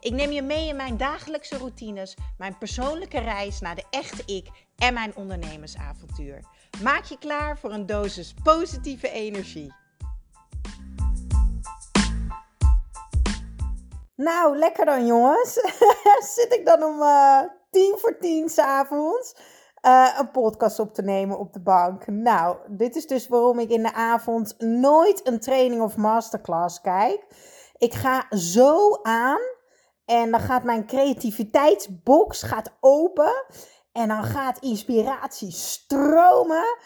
Ik neem je mee in mijn dagelijkse routines, mijn persoonlijke reis naar de echte ik en mijn ondernemersavontuur. Maak je klaar voor een dosis positieve energie. Nou, lekker dan jongens. Zit ik dan om uh, tien voor tien s'avonds uh, een podcast op te nemen op de bank. Nou, dit is dus waarom ik in de avond nooit een training of masterclass kijk. Ik ga zo aan en dan gaat mijn creativiteitsbox gaat open. En dan gaat inspiratie stromen.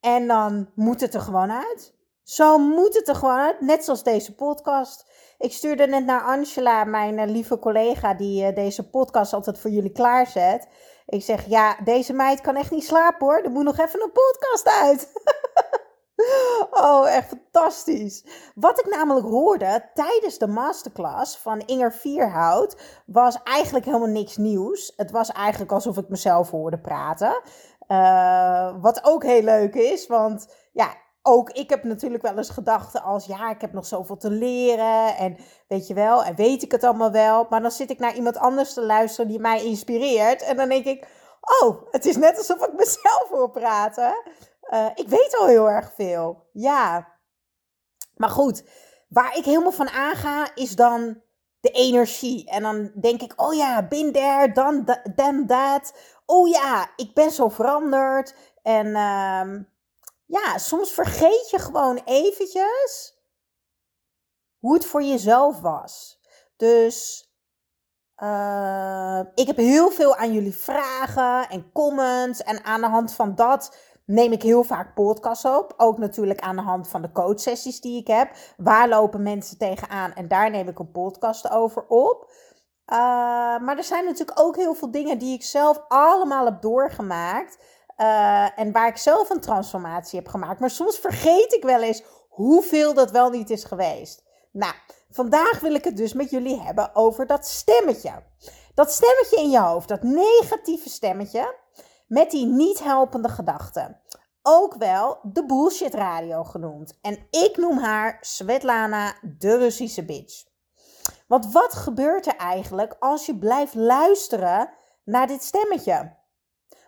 En dan moet het er gewoon uit. Zo moet het er gewoon uit. Net zoals deze podcast. Ik stuurde net naar Angela, mijn eh, lieve collega, die uh, deze podcast altijd voor jullie klaarzet. Ik zeg, ja, deze meid kan echt niet slapen hoor. Er moet nog even een podcast uit. Oh, echt fantastisch. Wat ik namelijk hoorde tijdens de masterclass van Inger Vierhout was eigenlijk helemaal niks nieuws. Het was eigenlijk alsof ik mezelf hoorde praten. Uh, wat ook heel leuk is, want ja, ook ik heb natuurlijk wel eens gedachten als ja, ik heb nog zoveel te leren en weet je wel, en weet ik het allemaal wel. Maar dan zit ik naar iemand anders te luisteren die mij inspireert en dan denk ik, oh, het is net alsof ik mezelf hoor praten. Uh, ik weet al heel erg veel. Ja. Maar goed, waar ik helemaal van aanga is dan de energie. En dan denk ik, oh ja, bin there, dan then that. Oh ja, ik ben zo veranderd. En uh, ja, soms vergeet je gewoon eventjes hoe het voor jezelf was. Dus uh, ik heb heel veel aan jullie vragen en comments. En aan de hand van dat neem ik heel vaak podcasts op. Ook natuurlijk aan de hand van de coachsessies die ik heb. Waar lopen mensen tegenaan? En daar neem ik een podcast over op. Uh, maar er zijn natuurlijk ook heel veel dingen die ik zelf allemaal heb doorgemaakt. Uh, en waar ik zelf een transformatie heb gemaakt. Maar soms vergeet ik wel eens hoeveel dat wel niet is geweest. Nou, vandaag wil ik het dus met jullie hebben over dat stemmetje. Dat stemmetje in je hoofd, dat negatieve stemmetje met die niet helpende gedachten. Ook wel de bullshit radio genoemd. En ik noem haar Svetlana de Russische bitch. Want wat gebeurt er eigenlijk als je blijft luisteren naar dit stemmetje?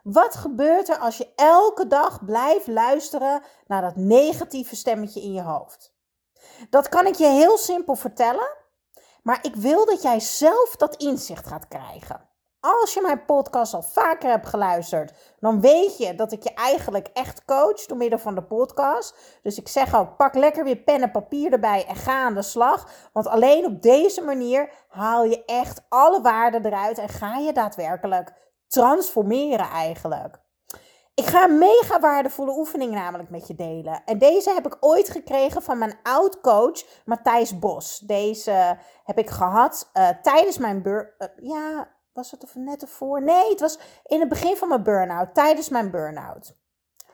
Wat gebeurt er als je elke dag blijft luisteren naar dat negatieve stemmetje in je hoofd? Dat kan ik je heel simpel vertellen, maar ik wil dat jij zelf dat inzicht gaat krijgen. Als je mijn podcast al vaker hebt geluisterd, dan weet je dat ik je eigenlijk echt coach door middel van de podcast. Dus ik zeg ook, pak lekker weer pen en papier erbij en ga aan de slag. Want alleen op deze manier haal je echt alle waarden eruit en ga je daadwerkelijk transformeren eigenlijk. Ik ga een mega waardevolle oefening namelijk met je delen. En deze heb ik ooit gekregen van mijn oud coach Matthijs Bos. Deze heb ik gehad uh, tijdens mijn. Uh, ja, was het er net ervoor? Nee, het was in het begin van mijn burn-out, tijdens mijn burn-out.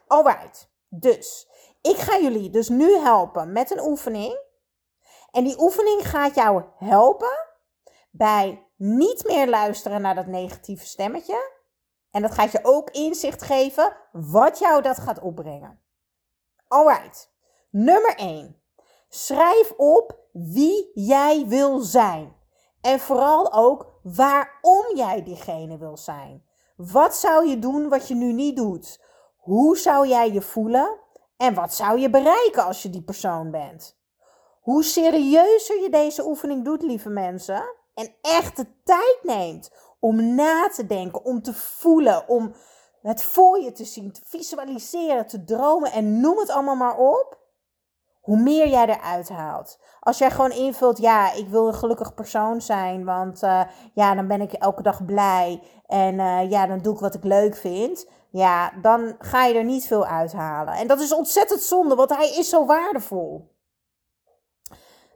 Alright, dus ik ga jullie dus nu helpen met een oefening. En die oefening gaat jou helpen bij niet meer luisteren naar dat negatieve stemmetje. En dat gaat je ook inzicht geven wat jou dat gaat opbrengen. Alright, nummer 1. Schrijf op wie jij wil zijn. En vooral ook waarom jij diegene wil zijn. Wat zou je doen wat je nu niet doet? Hoe zou jij je voelen? En wat zou je bereiken als je die persoon bent? Hoe serieuzer je deze oefening doet, lieve mensen, en echt de tijd neemt om na te denken, om te voelen, om het voor je te zien, te visualiseren, te dromen en noem het allemaal maar op, hoe meer jij eruit haalt. Als jij gewoon invult, ja, ik wil een gelukkig persoon zijn, want uh, ja, dan ben ik elke dag blij en uh, ja, dan doe ik wat ik leuk vind. Ja, dan ga je er niet veel uithalen. En dat is ontzettend zonde, want hij is zo waardevol.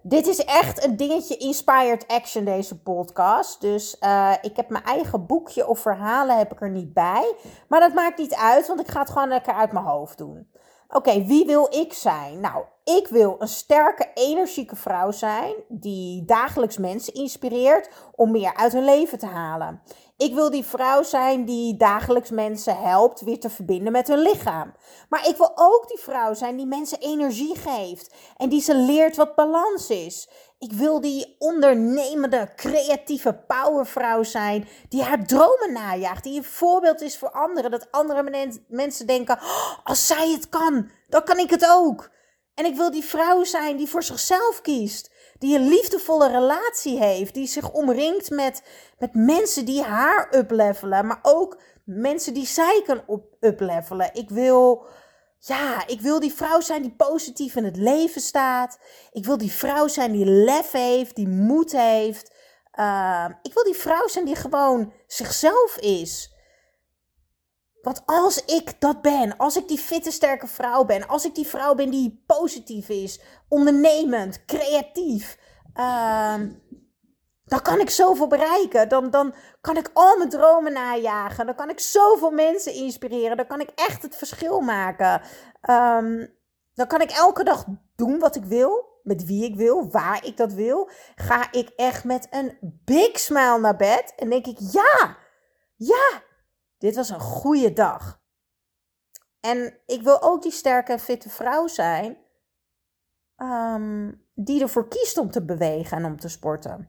dit is echt een dingetje inspired action, deze podcast. Dus uh, ik heb mijn eigen boekje of verhalen heb ik er niet bij. Maar dat maakt niet uit, want ik ga het gewoon lekker uit mijn hoofd doen. Oké, wie wil ik zijn? Nou, ik wil een sterke, energieke vrouw zijn die dagelijks mensen inspireert om meer uit hun leven te halen. Ik wil die vrouw zijn die dagelijks mensen helpt weer te verbinden met hun lichaam. Maar ik wil ook die vrouw zijn die mensen energie geeft en die ze leert wat balans is. Ik wil die ondernemende, creatieve powervrouw zijn die haar dromen najaagt, die een voorbeeld is voor anderen. Dat andere mensen denken: oh, als zij het kan, dan kan ik het ook. En ik wil die vrouw zijn die voor zichzelf kiest. Die een liefdevolle relatie heeft. Die zich omringt met, met mensen die haar uplevelen. Maar ook mensen die zij kan uplevelen. Ik wil, ja, ik wil die vrouw zijn die positief in het leven staat. Ik wil die vrouw zijn die lef heeft, die moed heeft. Uh, ik wil die vrouw zijn die gewoon zichzelf is. Want als ik dat ben, als ik die fitte, sterke vrouw ben, als ik die vrouw ben die positief is, ondernemend, creatief, uh, dan kan ik zoveel bereiken. Dan, dan kan ik al mijn dromen najagen. Dan kan ik zoveel mensen inspireren. Dan kan ik echt het verschil maken. Um, dan kan ik elke dag doen wat ik wil. Met wie ik wil, waar ik dat wil. Ga ik echt met een big smile naar bed. En denk ik, ja, ja, dit was een goede dag. En ik wil ook die sterke en fitte vrouw zijn. Um, die ervoor kiest om te bewegen en om te sporten.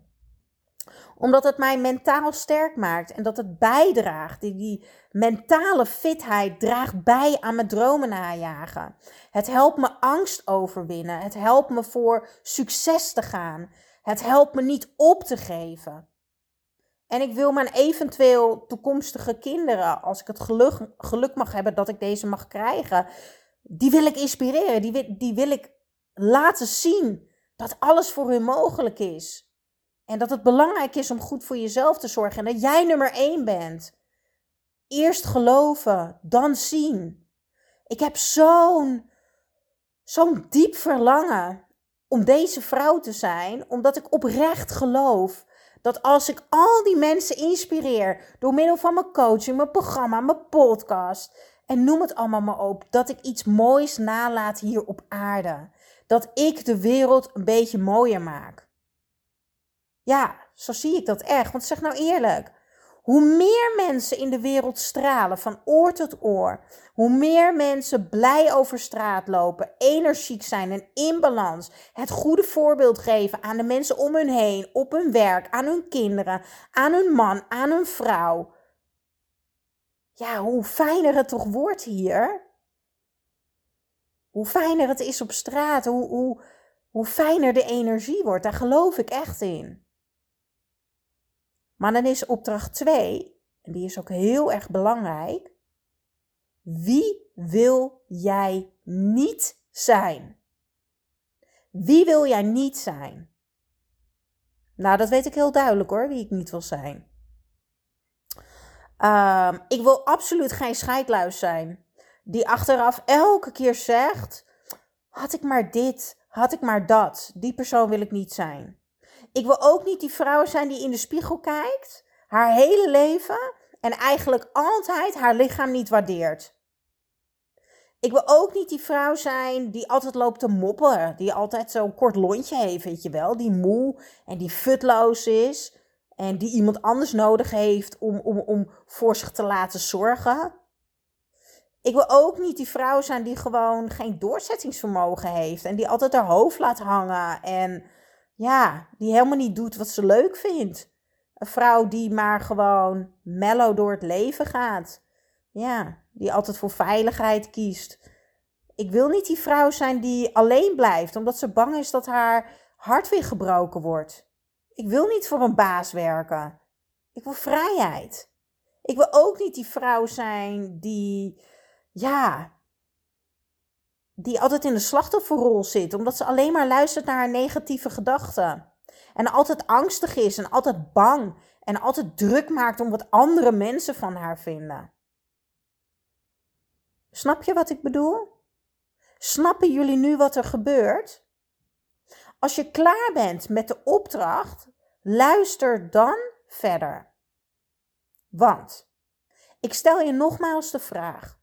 Omdat het mij mentaal sterk maakt en dat het bijdraagt. Die, die mentale fitheid draagt bij aan mijn dromen najagen. Het helpt me angst overwinnen. Het helpt me voor succes te gaan. Het helpt me niet op te geven. En ik wil mijn eventueel toekomstige kinderen, als ik het geluk, geluk mag hebben dat ik deze mag krijgen, die wil ik inspireren. Die wil, die wil ik laten zien dat alles voor hun mogelijk is. En dat het belangrijk is om goed voor jezelf te zorgen en dat jij nummer één bent. Eerst geloven, dan zien. Ik heb zo'n zo'n diep verlangen om deze vrouw te zijn, omdat ik oprecht geloof dat als ik al die mensen inspireer door middel van mijn coaching, mijn programma, mijn podcast en noem het allemaal maar op, dat ik iets moois nalaat hier op aarde. Dat ik de wereld een beetje mooier maak. Ja, zo zie ik dat echt. Want zeg nou eerlijk, hoe meer mensen in de wereld stralen van oor tot oor, hoe meer mensen blij over straat lopen, energiek zijn en in balans, het goede voorbeeld geven aan de mensen om hun heen, op hun werk, aan hun kinderen, aan hun man, aan hun vrouw. Ja, hoe fijner het toch wordt hier. Hoe fijner het is op straat, hoe, hoe, hoe fijner de energie wordt. Daar geloof ik echt in. Maar dan is opdracht 2, en die is ook heel erg belangrijk. Wie wil jij niet zijn? Wie wil jij niet zijn? Nou, dat weet ik heel duidelijk hoor, wie ik niet wil zijn. Uh, ik wil absoluut geen scheidluis zijn. Die achteraf elke keer zegt: had ik maar dit, had ik maar dat. Die persoon wil ik niet zijn. Ik wil ook niet die vrouw zijn die in de spiegel kijkt, haar hele leven en eigenlijk altijd haar lichaam niet waardeert. Ik wil ook niet die vrouw zijn die altijd loopt te moppen, die altijd zo'n kort lontje heeft, weet je wel, die moe en die futloos is en die iemand anders nodig heeft om, om, om voor zich te laten zorgen. Ik wil ook niet die vrouw zijn die gewoon geen doorzettingsvermogen heeft en die altijd haar hoofd laat hangen en ja, die helemaal niet doet wat ze leuk vindt. Een vrouw die maar gewoon mellow door het leven gaat. Ja, die altijd voor veiligheid kiest. Ik wil niet die vrouw zijn die alleen blijft omdat ze bang is dat haar hart weer gebroken wordt. Ik wil niet voor een baas werken. Ik wil vrijheid. Ik wil ook niet die vrouw zijn die, ja, die altijd in de slachtofferrol zit, omdat ze alleen maar luistert naar haar negatieve gedachten. En altijd angstig is en altijd bang en altijd druk maakt om wat andere mensen van haar vinden. Snap je wat ik bedoel? Snappen jullie nu wat er gebeurt? Als je klaar bent met de opdracht, luister dan verder. Want ik stel je nogmaals de vraag: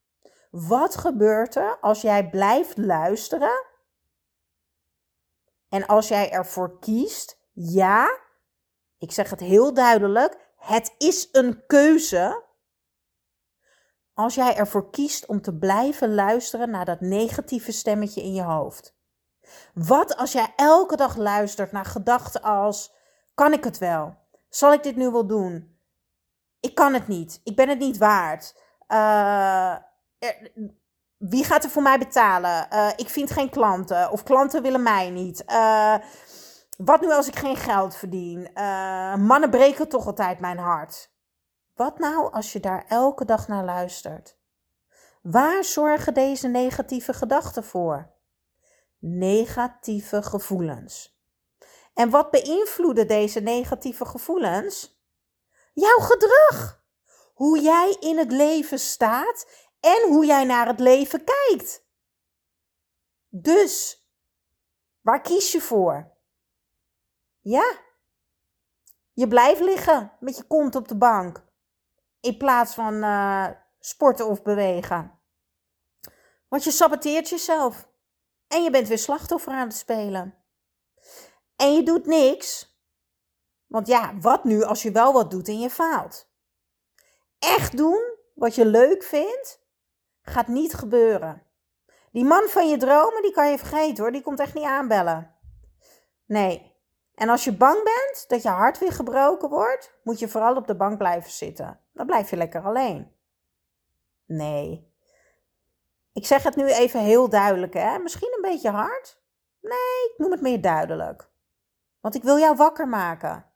wat gebeurt er als jij blijft luisteren en als jij ervoor kiest, ja, ik zeg het heel duidelijk, het is een keuze. Als jij ervoor kiest om te blijven luisteren naar dat negatieve stemmetje in je hoofd. Wat als jij elke dag luistert naar gedachten als: kan ik het wel? Zal ik dit nu wel doen? Ik kan het niet. Ik ben het niet waard. Uh, wie gaat er voor mij betalen? Uh, ik vind geen klanten. Of klanten willen mij niet. Uh, wat nu als ik geen geld verdien? Mannen breken toch altijd mijn hart. Wat nou als je daar elke dag naar luistert? Waar zorgen deze negatieve gedachten voor? Negatieve gevoelens. En wat beïnvloeden deze negatieve gevoelens? Jouw gedrag. Hoe jij in het leven staat en hoe jij naar het leven kijkt. Dus, waar kies je voor? Ja, je blijft liggen met je kont op de bank in plaats van uh, sporten of bewegen. Want je saboteert jezelf en je bent weer slachtoffer aan het spelen. En je doet niks. Want ja, wat nu als je wel wat doet en je faalt? Echt doen wat je leuk vindt Gaat niet gebeuren. Die man van je dromen, die kan je vergeten hoor. Die komt echt niet aanbellen. Nee. En als je bang bent dat je hart weer gebroken wordt, moet je vooral op de bank blijven zitten. Dan blijf je lekker alleen. Nee. Ik zeg het nu even heel duidelijk, hè? Misschien een beetje hard. Nee, ik noem het meer duidelijk. Want ik wil jou wakker maken.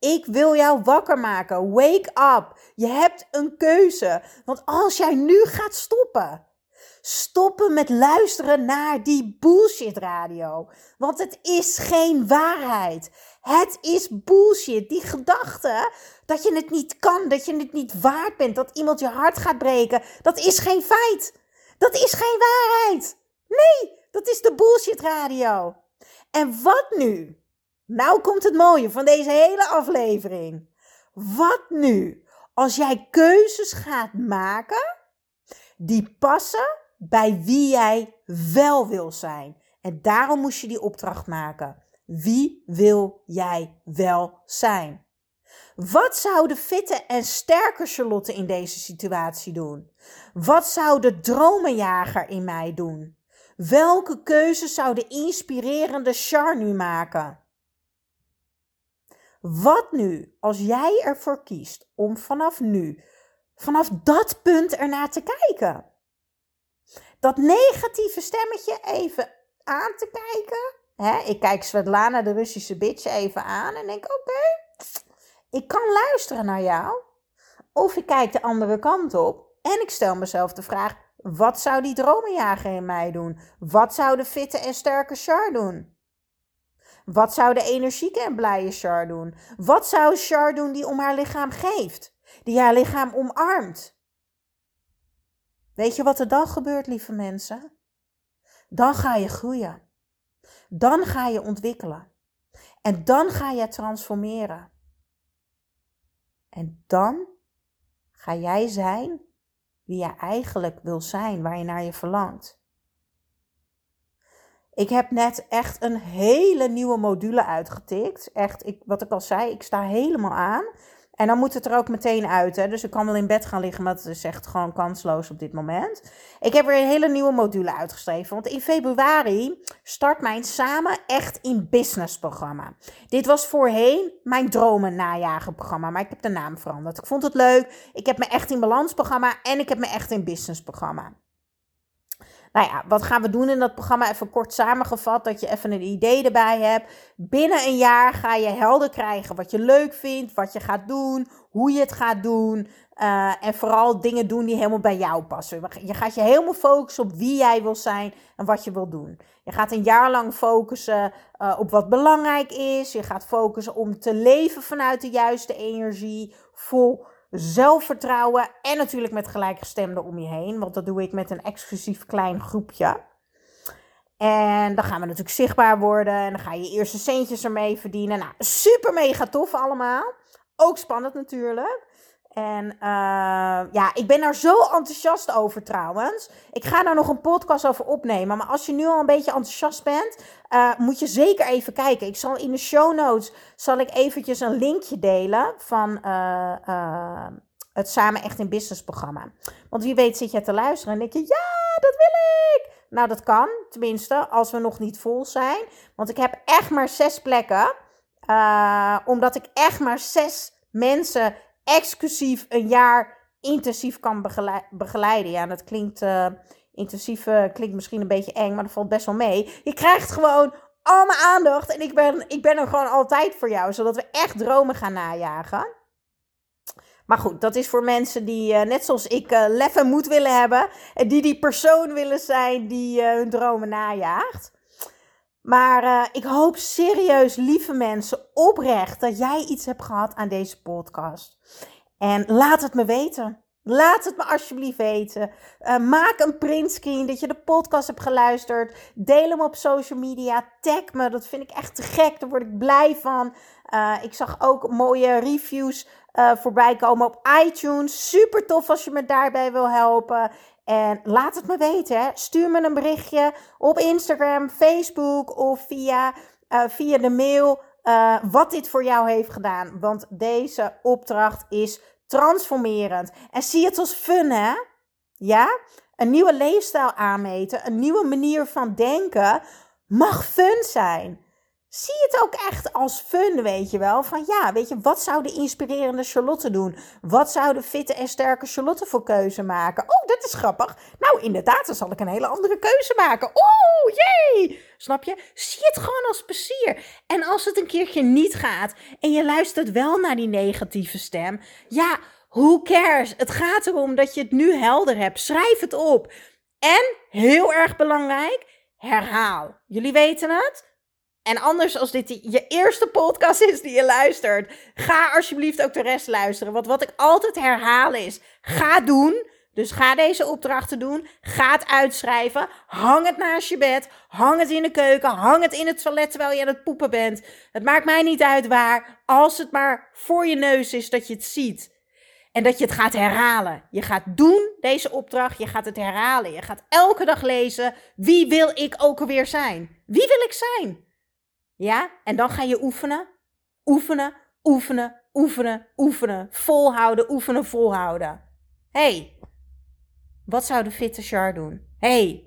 Ik wil jou wakker maken. Wake up. Je hebt een keuze. Want als jij nu gaat stoppen, stoppen met luisteren naar die bullshit radio. Want het is geen waarheid. Het is bullshit. Die gedachte dat je het niet kan, dat je het niet waard bent, dat iemand je hart gaat breken, dat is geen feit. Dat is geen waarheid. Nee, dat is de bullshit radio. En wat nu? Nou komt het mooie van deze hele aflevering. Wat nu als jij keuzes gaat maken die passen bij wie jij wel wil zijn? En daarom moest je die opdracht maken. Wie wil jij wel zijn? Wat zou de fitte en sterke Charlotte in deze situatie doen? Wat zou de dromenjager in mij doen? Welke keuzes zou de inspirerende Char nu maken? Wat nu als jij ervoor kiest om vanaf nu, vanaf dat punt ernaar te kijken? Dat negatieve stemmetje even aan te kijken. Ik kijk Svetlana, de Russische bitch, even aan en denk: oké, ik kan luisteren naar jou. Of ik kijk de andere kant op en ik stel mezelf de vraag: wat zou die dromenjager in mij doen? Wat zou de fitte en sterke Char doen? Wat zou de energieke en blije Char doen? Wat zou Char doen die om haar lichaam geeft? Die haar lichaam omarmt? Weet je wat er dan gebeurt, lieve mensen? Dan ga je groeien. Dan ga je ontwikkelen. En dan ga je transformeren. En dan ga jij zijn wie je eigenlijk wil zijn, waar je naar je verlangt. Ik heb net echt een hele nieuwe module uitgetikt. Echt, ik, wat ik al zei, ik sta helemaal aan. En dan moet het er ook meteen uit. Hè? Dus ik kan wel in bed gaan liggen, maar het is echt gewoon kansloos op dit moment. Ik heb weer een hele nieuwe module uitgeschreven. Want in februari start mijn Samen Echt in Business programma. Dit was voorheen mijn dromen najagen programma. Maar ik heb de naam veranderd. Ik vond het leuk. Ik heb me Echt in Balans programma. En ik heb me Echt in Business programma. Nou ja, wat gaan we doen in dat programma? Even kort samengevat, dat je even een idee erbij hebt. Binnen een jaar ga je helder krijgen wat je leuk vindt, wat je gaat doen, hoe je het gaat doen. Uh, en vooral dingen doen die helemaal bij jou passen. Je gaat je helemaal focussen op wie jij wil zijn en wat je wil doen. Je gaat een jaar lang focussen uh, op wat belangrijk is. Je gaat focussen om te leven vanuit de juiste energie. Vol zelfvertrouwen en natuurlijk met gelijkgestemden om je heen. Want dat doe ik met een exclusief klein groepje. En dan gaan we natuurlijk zichtbaar worden. En dan ga je eerste centjes ermee verdienen. Nou, super mega tof allemaal. Ook spannend natuurlijk. En uh, ja, ik ben daar zo enthousiast over trouwens. Ik ga daar nog een podcast over opnemen. Maar als je nu al een beetje enthousiast bent, uh, moet je zeker even kijken. Ik zal in de show notes zal ik eventjes een linkje delen van uh, het Samen Echt in Business programma. Want wie weet zit je te luisteren en denk je, ja, dat wil ik. Nou, dat kan, tenminste, als we nog niet vol zijn. Want ik heb echt maar zes plekken. omdat ik echt maar zes mensen exclusief een jaar intensief kan begeleiden. Ja, dat klinkt uh, intensief, uh, klinkt misschien een beetje eng, maar dat valt best wel mee. Je krijgt gewoon al mijn aandacht en ik ben, ik ben er gewoon altijd voor jou, zodat we echt dromen gaan najagen. Maar goed, dat is voor mensen die, uh, net zoals ik, lef en moed willen hebben. En die die persoon willen zijn die hun dromen najaagt. Maar ik hoop serieus, lieve mensen, oprecht dat jij iets hebt gehad aan deze podcast. En laat het me weten. Laat het me alsjeblieft weten. Uh, maak een printscreen dat je de podcast hebt geluisterd. Deel hem op social media. Tag me. Dat vind ik echt te gek. Daar word ik blij van. Uh, ik zag ook mooie reviews uh, voorbij komen op iTunes. Super tof als je me daarbij wil helpen. En laat het me weten. Hè. Stuur me een berichtje op Instagram, Facebook of via, via de mail. Wat dit voor jou heeft gedaan. Want deze opdracht is transformerend. En zie het als fun, hè? Ja? Een nieuwe leefstijl aanmeten, een nieuwe manier van denken mag fun zijn. Zie het ook echt als fun, weet je wel. Van ja, weet je, wat zou de inspirerende Charlotte doen? Wat zou de fitte en sterke Charlotte voor keuze maken? Oh, dat is grappig. Nou, inderdaad, dan zal ik een hele andere keuze maken. Oh, jee! Snap je? Zie het gewoon als plezier. En als het een keertje niet gaat en je luistert wel naar die negatieve stem, ja, who cares? Het gaat erom dat je het nu helder hebt. Schrijf het op. En heel erg belangrijk, herhaal. Jullie weten het? En anders, als dit je eerste podcast is die je luistert, ga alsjeblieft ook de rest luisteren. Want wat ik altijd herhaal is: ga doen. Dus ga deze opdrachten doen. Ga het uitschrijven. Hang het naast je bed. Hang het in de keuken. Hang het in het toilet terwijl je aan het poepen bent. Het maakt mij niet uit waar. Als het maar voor je neus is dat je het ziet. En dat je het gaat herhalen. Je gaat doen deze opdracht. Je gaat het herhalen. Je gaat elke dag lezen. Wie wil ik ook alweer zijn? Wie wil ik zijn? Ja? En dan ga je oefenen. Oefenen, oefenen, oefenen, oefenen. Volhouden, oefenen, volhouden. hey, wat zou de fitte Char doen? hey,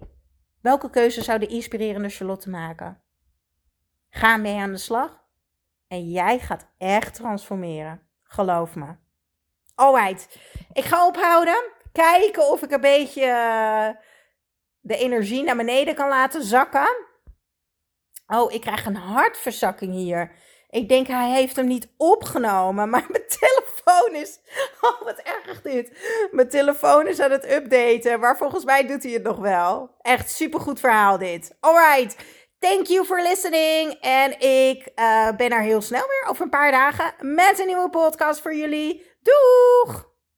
welke keuze zou de inspirerende Charlotte maken? Ga mee aan de slag. En jij gaat echt transformeren. Geloof me. Alright, ik ga ophouden. Kijken of ik een beetje eh, de energie naar beneden kan laten zakken. Oh, ik krijg een hartverzakking hier. Ik denk hij heeft hem niet opgenomen, maar mijn telefoon is. Oh, wat erg dit. Mijn telefoon is aan het updaten, maar volgens mij doet hij het nog wel. Echt supergoed verhaal dit. Alright. Thank you for listening. En ik uh, ben er heel snel weer over een paar dagen met een nieuwe podcast voor jullie. Doeg!